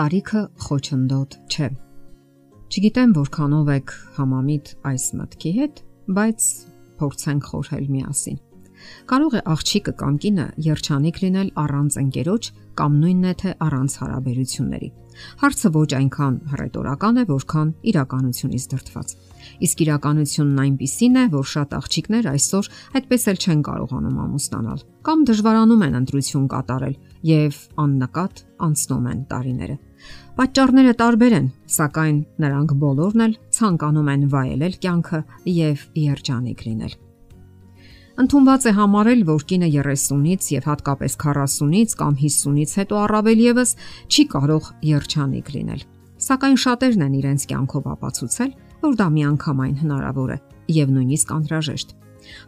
Տարիքը խոչընդոտ չէ։ Չգիտեմ որքանով եք համամիտ այս մտքի հետ, բայց փորձենք խորհել միասին։ Կարող է աղջիկը կամ կինը երջանիկ լինել առանց ընկերոջ կամ նույնն է թե առանց հարաբերությունների։ Հարցը ոչ այնքան հռետորական է, որքան իրականությունից դրդված։ Իսկ իրականությունն այնպիսին է, որ շատ աղջիկներ այսօր այդպես էլ չեն կարողանում ամուսնանալ կամ դժվարանում են ընտրություն կատարել եւ աննկատ անցնում են տարիները։ Պատճառները տարբեր են, սակայն նրանք բոլորն էլ ցանկանում են վայելել կյանքը եւ երջանիկ լինել։ Ընթումված է համարել, որ կինը 30-ից եւ հատկապես 40-ից կամ 50-ից հետո առավել եւս չի կարող երջանիկ լինել։ Սակայն շատերն են իրենց կյանքով ապացուցել, որ դա միանգամայն հնարավոր է եւ նույնիսկ անհրաժեշտ։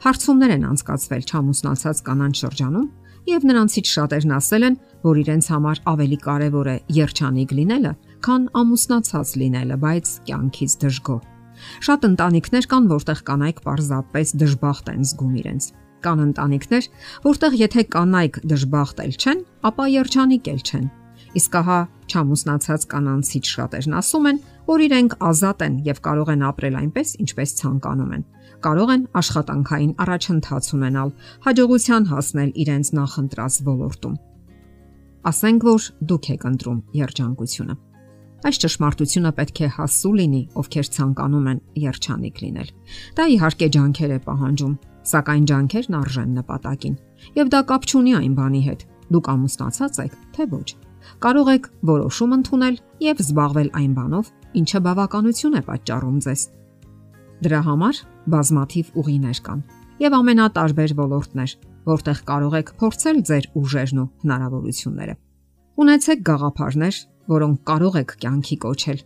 Հարցումներ են անցկացվել չամուսնացած կանանց շրջանում եւ նրանցից շատերն ասել են, որ իրենց համար ավելի կարեւոր է երջանիկ լինելը, քան ամուսնացած լինելը, բայց կյանքից դժգոհ։ Շատ ընտանիքներ կան, որտեղ կանայք պարզապես դժբախտ են զգում իրենց։ Կան ընտանիքներ, որտեղ եթե կանայք դժբախտ էլ չեն, ապա երջանիկ էլ չեն։ Իսկ ահա չամուսնացած կանանցից շատերն ասում են, որ իրենք ազատ են եւ կարող են ապրել այնպես, ինչպես ցանկանում են։ Կարող են աշխատանքային առաջընթաց ունենալ, հաջողության հասնել իրենց նախընտրած ոլորտում։ Ասենք որ դուք եք ընտրում երջանկությունը։ Այս ճշմարտությունը պետք է հասու լինի, ովքեր ցանկանում են երջանիկ լինել։ Դա իհարկե ջանքեր է պահանջում, սակայն ջանքերն արժեն նպատակին։ Եվ դա կապ չունի այն բանի հետ՝ դուք ամուսնացած եք, թե ոչ։ Կարող եք որոշում ընդունել եւ զբաղվել այն բանով, ինչը բավականություն է պատճառում ձեզ։ Դրա համար բազմաթիվ ուղիներ կան եւ ամենատարբեր ոլորտներ, որտեղ կարող եք փորձել ձեր ուժերն ու հնարավորությունները։ Ունեցեք գաղափարներ, որոնք կարող եք կյանքի կոչել,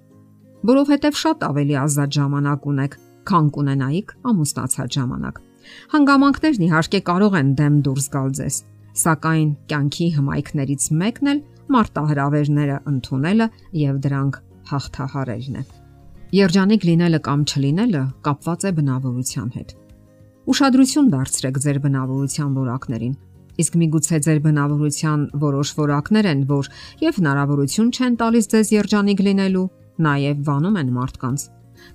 որովհետև շատ ավելի ազատ ժամանակ ունեք, քան կունենայիք ամուսնացած ժամանակ։ Հանգամանքներն իհարկե կարող են դեմ դուրս գալ ձեզ, սակայն կյանքի հմայքներից մեկն էլ մարտահրավերները ընդունելը եւ դրանք հաղթահարելն է։ Երջանիկ լինելը կամ չլինելը կապված է բնավորության հետ։ Ուշադրություն դարձրեք ձեր բնավորության որակներին Իսկ միգուցե ձեր բնավորության որոշ որակներ են, որ եւ հնարավորություն չեն տալիս ձեզ երջանիկ լինելու, նաեւ վանում են մարդկանց։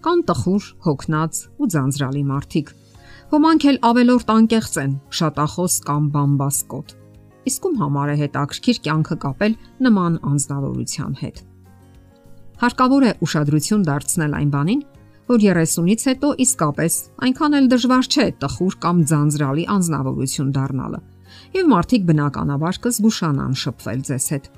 Կան տխուր, հոգնած ու ձանձրալի մարդիկ։ Ոմանք էլ ավելորտ անկեղծ են, շատախոս կամ բամբասկոտ։ Իսկ ում համար է հետաքրքիր կյանքը կապել նման անznավորության հետ։ Հարկավոր է ուշադրություն դարձնել այն բանին, որ 30-ից հետո իսկապես այնքան էլ դժվար չէ տխուր կամ ձանձրալի անznավորություն դառնալը եւ մարդիկ բնականաբար կզգուշանան շփվել ձեզ հետ։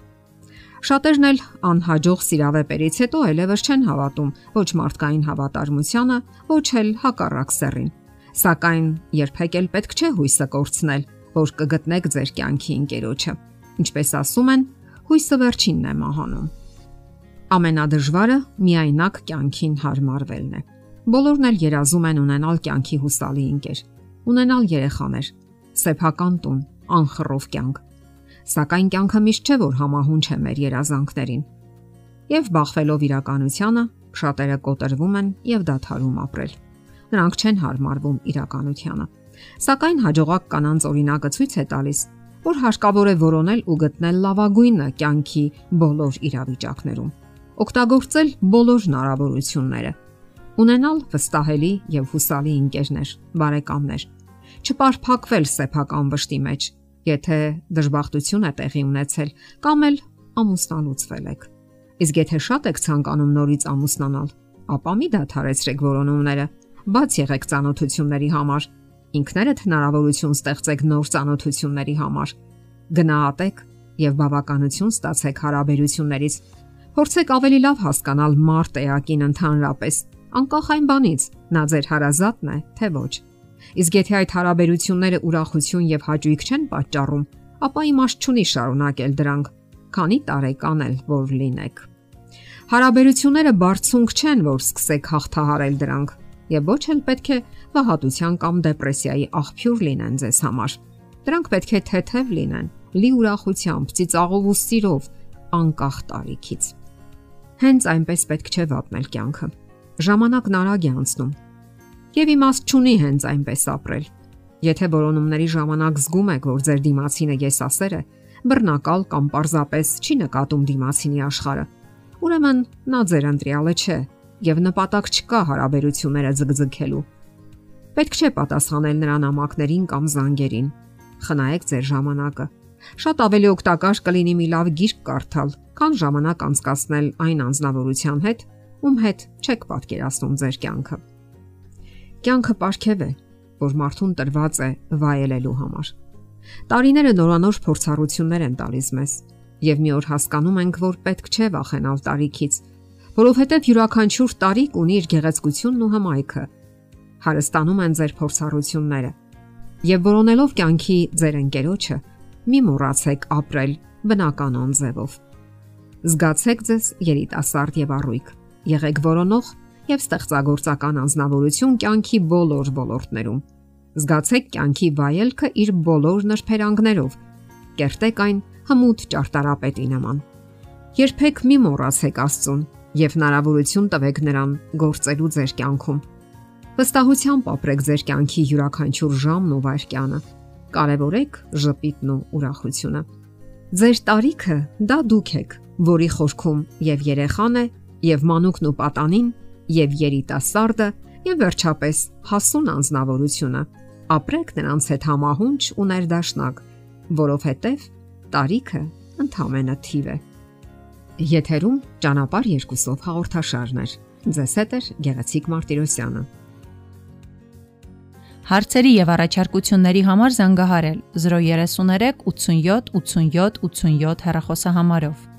Շատերն էլ անհաջող սիրավեպերից հետո այլևս չեն հավատում ոչ մարդկային հավատարմությանը, ոչ էլ հակառակ սեռին։ Սակայն երբեք էլ պետք չէ հույսը կորցնել, որ կգտնեք ձեր կյանքի ընկերոջը։ Ինչպես ասում են, հույսը վերջինն է մահանում։ Ամենադժվարը միայնակ կյանքին հարմարվելն է։ Բոլորն էլ երազում են ունենալ կյանքի հուսալի ընկեր, ունենալ երեխաներ, սեփական տուն, անխռով կյանք։ Սակայն կյանքը միշտ չէ որ համահունչ է մեր երազանքներին։ Եվ բախվելով իրականությանը, շատերը կոտրվում են եւ դադարում ապրել։ Նրանք չեն հարմարվում իրականությանը։ Սակայն հաջողակ կանանց օրինակը ցույց է տալիս, որ հարկավոր է որոնել ու գտնել լավագույնը կյանքի բոլոր իրավիճակներում։ Օգտագործել բոլոր հնարավորությունները։ Ունենալ վստահելի եւ հուսալի ընկերներ, բարեկամներ, չպարփակվել սեփական վշտի մեջ, եթե դժբախտություն է տեղի ունեցել կամ էլ ամուսնալուծվել եք։ Իսկ եթե շատ եք ցանկանում նորից ամուսնանալ, ապա մի դադարեցրեք որոնումները, բաց եղեք ճանոթությունների համար։ Ինքներդ հնարավորություն ստեղծեք նոր ճանոթությունների համար։ Գնահատեք եւ բավականություն ստացեք հարաբերություններից։ Փորձեք ավելի լավ հասկանալ մարդ էակին ընդհանրապես, անկախ այն բանից, նա ձեր հարազատն է, թե ոչ։ Իսկ եթե այդ հարաբերությունները ուրախություն եւ հաճույք չեն պատճառում, ապա իմաստ չունի շարունակել դրանք, քանի տարեկան էլ որ լինեք։ Հարաբերությունները բարձունք չեն, որ սկսեք հաղթահարել դրանք, եւ ոչ էլ պետք է վհատության կամ դեպրեսիայի աղբյուր լինեն ձեզ համար։ Դրանք պետք է թեթև լինեն, լի ուրախությամբ, ծիծաղով ու սիրով, անկախ տարիքից։ Հենց այնպես պետք չէ վատնել կյանքը։ Ժամանակն արագ է անցնում, եւ իմաստ չունի հենց այնպես ապրել։ Եթե որոնումների ժամանակ զգում եք, որ ձեր դիմացինը եսասեր է, բռնակալ կամ պարզապես չի նկատում դիմացինի աշխարը, ուրեմն նա ձեր ընտրյալը չէ եւ նպատակ չկա հարաբերությունները ձգձգելու։ Պետք չէ պատասխանել նրան ամակներին կամ զանգերին։ Խնայեք ձեր ժամանակը։ Շատ ավելի օգտակար կլինի մի լավ գիրք կարդալ, քան ժամանակ անցկасնել այն անznավորության հետ, ում հետ չեք պատկերացնում ձեր կյանքը։ Կյանքը ապարքև է, որ մարդուն տրված է վայելելու համար։ Տարիները նորանոր փորձառություններ են տալիս մեզ, եւ մի օր հասկանում ենք, որ պետք չէ վախենալ տարիքից, որովհետեւ յուրաքանչյուր տարիք ունի իր գեղեցկությունն ու հմայքը։ Հարստանում են ձեր փորձառությունները։ Եվ որոնելով կյանքի ձեր ընկերոջը, մի մոռացեք ապրել բնականon ձևով։ Զգացեք ձեզ երիտասարդ եւ առույգ։ Եղեք որոնող եւ ստեղծագործական անznավորություն կյանքի բոլոր ոլորտներում։ Զգացեք կյանքի վայելքը իր բոլոր նրբերանգներով։ Կերտեք այն հմուտ ճարտարապետի նման։ Երբեք մի մոռացեք Աստծուն եւ հնարավորություն տվեք նրան գործելու ձեր կյանքում։ Վստահությամբ ապրեք ձեր կյանքի յուրաքանչյուր ժամն ու վայրկյանը։ Կարևորեք ժպիտն ու ուրախությունը։ Ձեր տարիքը դա դուք եք, որի խորքում եւ երեխան է, եւ մանուկն ու պատանին, եւ երիտասարդը, եւ վերջապես հասուն անznավորությունը։ Ապրեք նրանց հետ համահունչ ու ներդաշնակ, որովհետեւ տարիքը ընդհանրապես թիվ է։ Եթերում ճանապար երկուսով հաղորդաշարներ։ Ձեզ հետ է Գեղեցիկ Մարտիրոսյանը։ Հարցերի եւ առաջարկությունների համար զանգահարել 033 87 87 87 հեռախոսահամարով։